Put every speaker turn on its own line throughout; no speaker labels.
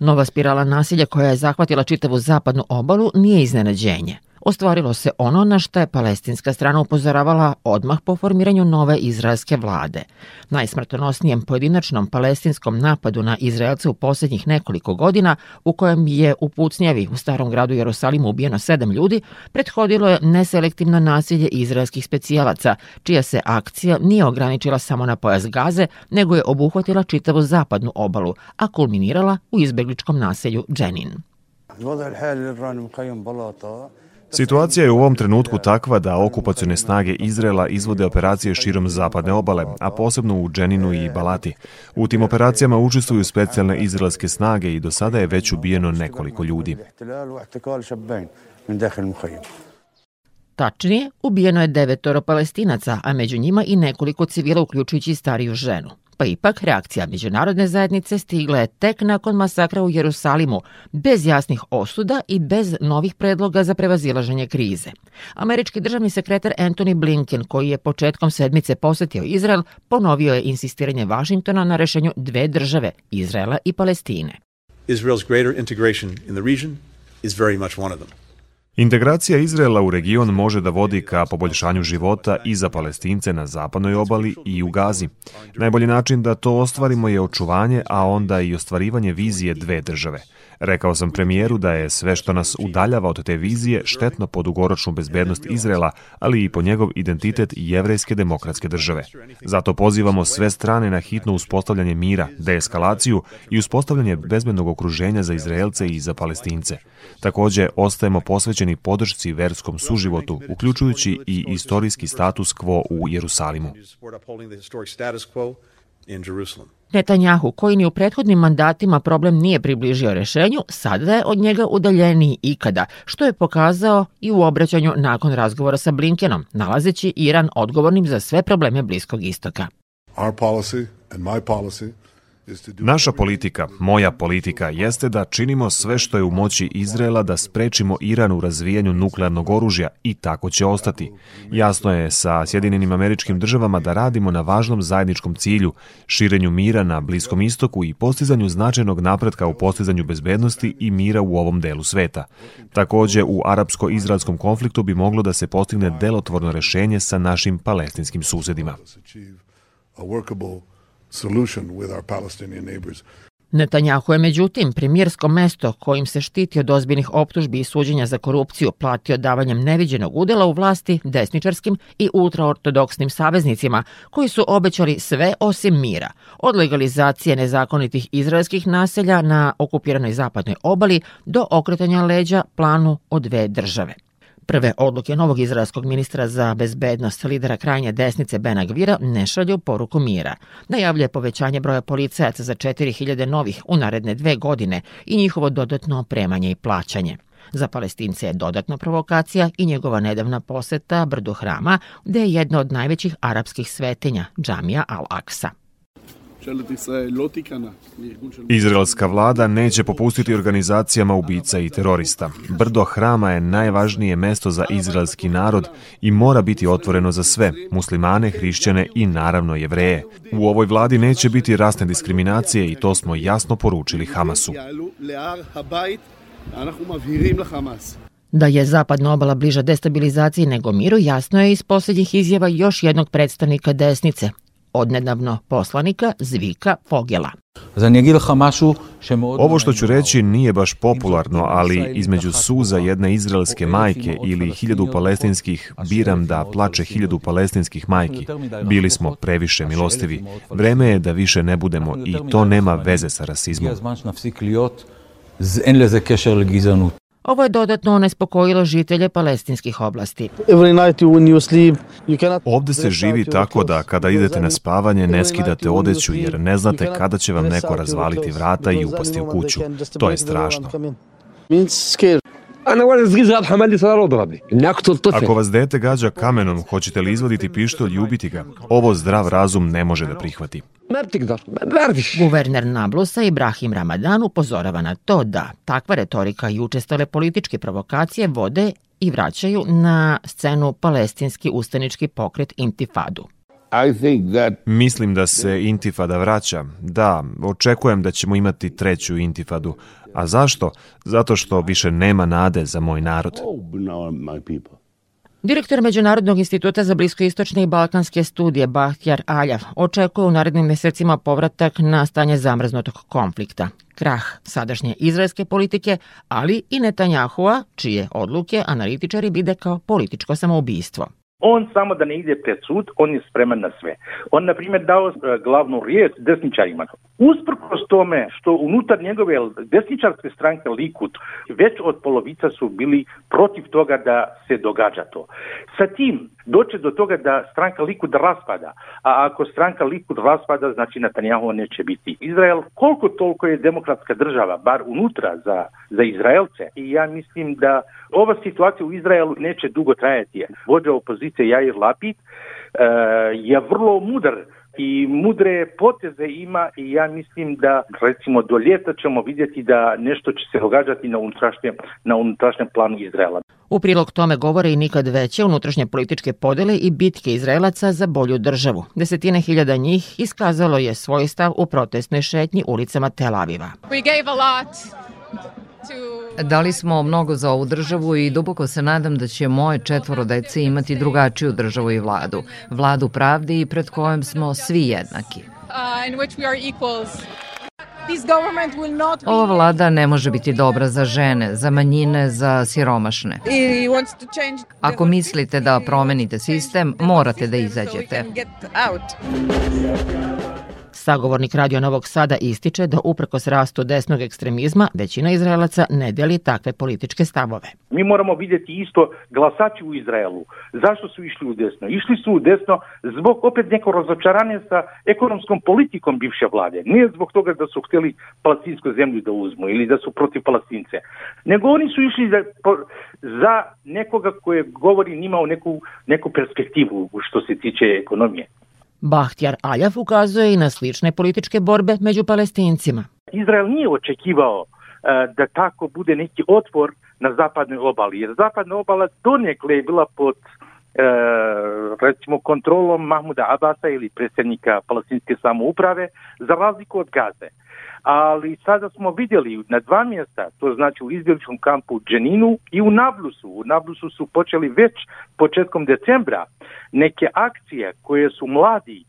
Nova spirala nasilja koja je zahvatila čitavu zapadnu obalu nije iznenađenje ostvarilo se ono na što je palestinska strana upozoravala odmah po formiranju nove izraelske vlade. Najsmrtonosnijem pojedinačnom palestinskom napadu na Izraelce u poslednjih nekoliko godina, u kojem je u Pucnjevi u starom gradu Jerusalimu ubijeno sedam ljudi, prethodilo je neselektivno nasilje izraelskih specijalaca, čija se akcija nije ograničila samo na pojas Gaze, nego je obuhvatila čitavu zapadnu obalu, a kulminirala u izbegličkom naselju Dženin.
Situacija je u ovom trenutku takva da okupacione snage Izrela izvode operacije širom zapadne obale, a posebno u Dženinu i Balati. U tim operacijama učestvuju specijalne izraelske snage i do sada je već ubijeno nekoliko ljudi.
Tačnije, ubijeno je devetoro palestinaca, a među njima i nekoliko civila uključujući stariju ženu. Pa ipak, reakcija međunarodne zajednice stigla je tek nakon masakra u Jerusalimu, bez jasnih osuda i bez novih predloga za prevazilaženje krize. Američki državni sekretar Anthony Blinken, koji je početkom sedmice posetio Izrael, ponovio je insistiranje Vašingtona na rešenju dve države, Izraela i Palestine. Israel's greater integration in the region
is very much one of them. Integracija Izraela u region može da vodi ka poboljšanju života i za palestince na zapadnoj obali i u Gazi. Najbolji način da to ostvarimo je očuvanje, a onda i ostvarivanje vizije dve države – Rekao sam premijeru da je sve što nas udaljava od te vizije štetno po dugoročnu bezbednost Izrela, ali i po njegov identitet jevrejske demokratske države. Zato pozivamo sve strane na hitno uspostavljanje mira, deeskalaciju i uspostavljanje bezbednog okruženja za Izraelce i za Palestince. Takođe, ostajemo posvećeni podršci verskom suživotu, uključujući i istorijski status quo u Jerusalimu.
Netanjahu, koji ni u prethodnim mandatima problem nije približio rešenju, sada je od njega udaljeniji ikada, što je pokazao i u obraćanju nakon razgovora sa Blinkenom, nalazeći Iran odgovornim za sve probleme Bliskog istoka. Our policy and my
policy Naša politika, moja politika, jeste da činimo sve što je u moći Izraela da sprečimo Iran u razvijanju nuklearnog oružja i tako će ostati. Jasno je sa Sjedinjenim američkim državama da radimo na važnom zajedničkom cilju, širenju mira na Bliskom istoku i postizanju značajnog napretka u postizanju bezbednosti i mira u ovom delu sveta. Takođe, u arapsko-izraelskom konfliktu bi moglo da se postigne delotvorno rešenje sa našim palestinskim susedima
solution with our Palestinian neighbors. Netanjahu je međutim premijersko mesto kojim se štiti od ozbiljnih optužbi i suđenja za korupciju platio davanjem neviđenog udela u vlasti desničarskim i ultraortodoksnim saveznicima koji su obećali sve osim mira, od legalizacije nezakonitih izraelskih naselja na okupiranoj zapadnoj obali do okretanja leđa planu od dve države. Prve odluke novog izraelskog ministra za bezbednost lidera krajnje desnice Bena Gvira ne šalju poruku mira. Najavljuje povećanje broja policajaca za 4000 novih u naredne dve godine i njihovo dodatno opremanje i plaćanje. Za palestince je dodatna provokacija i njegova nedavna poseta brdu hrama, gde je jedna od najvećih arapskih svetinja, džamija Al-Aqsa.
Izraelska vlada neće popustiti organizacijama ubica i terorista. Brdo hrama je najvažnije mesto za izraelski narod i mora biti otvoreno za sve, muslimane, hrišćane i naravno jevreje. U ovoj vladi neće biti rasne diskriminacije i to smo jasno poručili Hamasu.
Da je zapadna obala bliža destabilizaciji nego miru, jasno je iz poslednjih izjava još jednog predstavnika desnice, odnedavno poslanika Zvika Fogela.
Ovo što ću reći nije baš popularno, ali između suza jedne izraelske majke ili hiljadu palestinskih biram da plače hiljadu palestinskih majki. Bili smo previše milostivi. Vreme je da više ne budemo i to nema veze sa rasizmom.
Ovo je dodatno onespokojilo žitelje palestinskih oblasti.
Ovde se živi tako da kada idete na spavanje ne skidate odeću jer ne znate kada će vam neko razvaliti vrata i upasti u kuću. To je strašno. Ako vas dete gađa kamenom, hoćete li izvaditi pištolj i ubiti ga? Ovo zdrav razum ne može da prihvati.
Guverner Nablusa Ibrahim Ramadan upozorava na to da takva retorika i učestale političke provokacije vode i vraćaju na scenu palestinski ustanički pokret Intifadu.
Mislim da se intifada vraća. Da, očekujem da ćemo imati treću intifadu. A zašto? Zato što više nema nade za moj narod.
Direktor Međunarodnog instituta za bliskoistočne i balkanske studije Bahtjar Aljav očekuje u narednim mesecima povratak na stanje zamrznutog konflikta, krah sadašnje izraelske politike, ali i Netanjahua, čije odluke analitičari vide kao političko samoubistvo.
On samo da ne ide pred sud, on je spreman na sve. On, na primjer, dao e, glavnu riječ desničarima. Usprkos tome što unutar njegove desničarske stranke Likud već od polovica su bili protiv toga da se događa to. Sa tim doće do toga da stranka Likud raspada, a ako stranka Likud raspada, znači Netanjahu neće biti. Izrael koliko toliko je demokratska država, bar unutra za, za Izraelce i ja mislim da ova situacija u Izraelu neće dugo trajati. Vođa opozicije Jair Lapid uh, je vrlo mudar i mudre poteze ima i ja mislim da recimo do ljeta ćemo vidjeti da nešto će se događati na unutrašnjem, na unutrašnjem planu Izraela.
U prilog tome govore i nikad veće unutrašnje političke podele i bitke Izraelaca za bolju državu. Desetine hiljada njih iskazalo je svoj stav u protestnoj šetnji ulicama Tel Aviva. We gave a lot
Dali smo mnogo za ovu državu i duboko se nadam da će moje četvoro dece imati drugačiju državu i vladu. Vladu pravde i pred kojom smo svi jednaki. Ova vlada ne može biti dobra za žene, za manjine, za siromašne. Ako mislite da promenite sistem, morate da izađete.
Sagovornik Radio Novog Sada ističe da uprkos rastu desnog ekstremizma većina Izraelaca ne deli takve političke stavove.
Mi moramo vidjeti isto glasači u Izraelu. Zašto su išli u desno? Išli su u desno zbog opet neko razočaranje sa ekonomskom politikom bivše vlade. Nije zbog toga da su htjeli palestinsku zemlju da uzmu ili da su protiv palestince. Nego oni su išli za, za nekoga koje govori njima o neku, neku perspektivu što se tiče ekonomije.
Bahtjar Aljav ukazuje i na slične političke borbe među palestincima.
Izrael nije očekivao uh, da tako bude neki otvor na zapadnoj obali, jer zapadna obala donekle je bila pod uh, recimo kontrolom Mahmuda Abasa ili predsjednika palestinske samouprave za razliku od Gaze ali sada smo vidjeli na dva mjesta, to znači u izbjegličkom kampu u Dženinu i u Nablusu. U Nablusu su počeli već početkom decembra neke akcije koje su mladi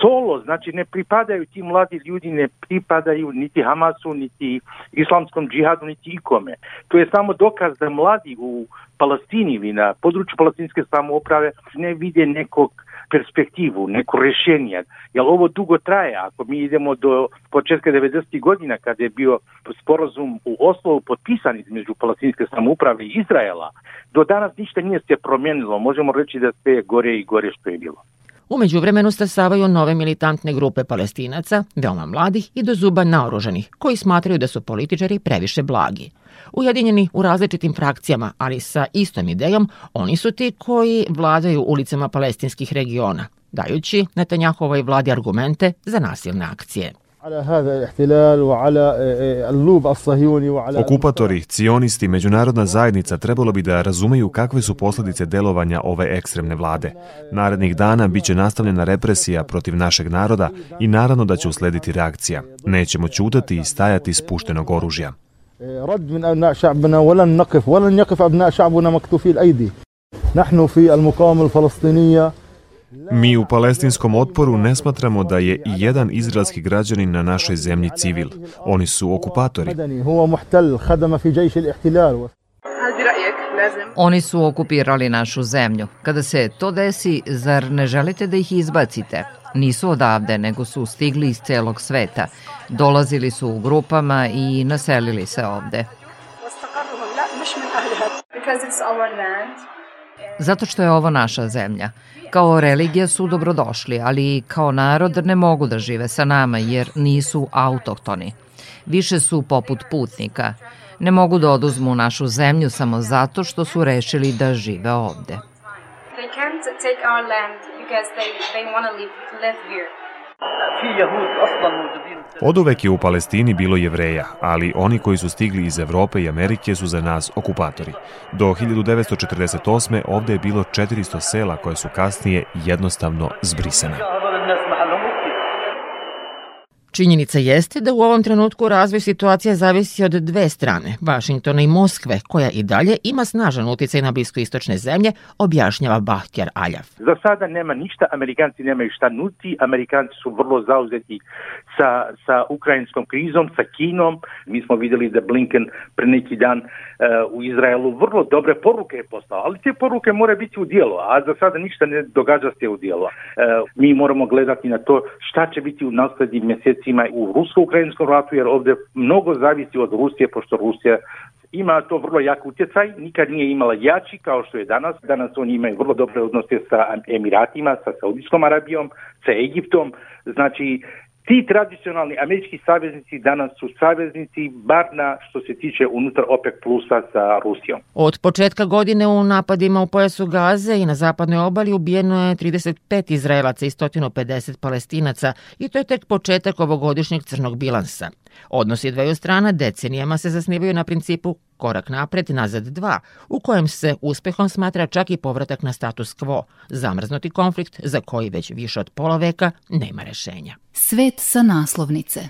solo, znači ne pripadaju ti mladi ljudi, ne pripadaju niti Hamasu, niti islamskom džihadu, niti ikome. To je samo dokaz da mladi u Palestini ili na području palestinske samouprave ne vide nekog perspektivu, neko rešenje. Jer ovo dugo traje. Ako mi idemo do početka 90. godina kada je bio sporazum u Oslovu potpisan između palestinske samouprave i Izraela, do danas ništa nije se promijenilo. Možemo reći da sve je gore i gore što je bilo.
Umeđu vremenu stasavaju nove militantne grupe palestinaca, veoma mladih i do zuba naoružanih, koji smatraju da su političari previše blagi. Ujedinjeni u različitim frakcijama, ali sa istom idejom, oni su ti koji vladaju ulicama palestinskih regiona, dajući Netanjahovoj vladi argumente za nasilne akcije.
Okupatori, cionisti, međunarodna zajednica trebalo bi da razumeju kakve su posledice delovanja ove ekstremne vlade. Narednih dana biće nastavljena represija protiv našeg naroda i naravno da će uslediti reakcija. Nećemo ćutati i stajati spuštenog oružja. رد من أبناء شعبنا ولن نقف ولن يقف أبناء شعبنا مكتوفي الأيدي نحن في المقاومة الفلسطينية Mi u palestinskom otporu ne smatramo da je i jedan izraelski građanin na našoj zemlji civil. Oni su okupatori.
Oni su okupirali našu zemlju. Kada se to desi, zar ne želite da ih izbacite? Nisu odavde, nego su stigli iz celog sveta. Dolazili su u grupama i naselili se ovde. Zato što je ovo naša zemlja. Kao religija su dobrodošli, ali kao narod ne mogu da žive sa nama jer nisu autohtoni. Više su poput putnika. Ne mogu da oduzmu našu zemlju samo zato što su rešili da žive ovde. They can't take our land because they, they want to live, live here.
Oduvek je u Palestini bilo jevreja, ali oni koji su stigli iz Evrope i Amerike su za nas okupatori. Do 1948. ovde je bilo 400 sela koje su kasnije jednostavno zbrisane.
Činjenica jeste da u ovom trenutku razvoj situacije zavisi od dve strane, Vašingtona i Moskve, koja i dalje ima snažan uticaj na bliskoistočne zemlje, objašnjava Bahtjar Aljav.
Za sada nema ništa, Amerikanci nemaju šta nuti, Amerikanci su vrlo zauzeti sa, sa ukrajinskom krizom, sa Kinom. Mi smo videli da Blinken pre neki dan uh, u Izraelu vrlo dobre poruke je poslao, ali te poruke moraju biti u dijelu, a za sada ništa ne događa se u dijelu. Uh, mi moramo gledati na to šta će biti u naslednjim mjesecima u rusko-ukrajinskom ratu, jer ovde mnogo zavisi od Rusije, pošto Rusija ima to vrlo jak utjecaj, nikad nije imala jači kao što je danas. Danas oni imaju vrlo dobre odnose sa Emiratima, sa Saudijskom Arabijom, sa Egiptom. Znači, Ti tradicionalni američki saveznici danas su saveznici bar na što se tiče unutar OPEC plusa sa Rusijom.
Od početka godine u napadima u pojasu Gaze i na zapadnoj obali ubijeno je 35 Izraelaca i 150 palestinaca i to je tek početak ovogodišnjeg crnog bilansa. Odnosi dveju strana decenijama se zasnivaju na principu korak napred, nazad dva, u kojem se uspehom smatra čak i povratak na status quo, zamrznuti konflikt za koji već više od pola veka nema rešenja.
Svet sa naslovnice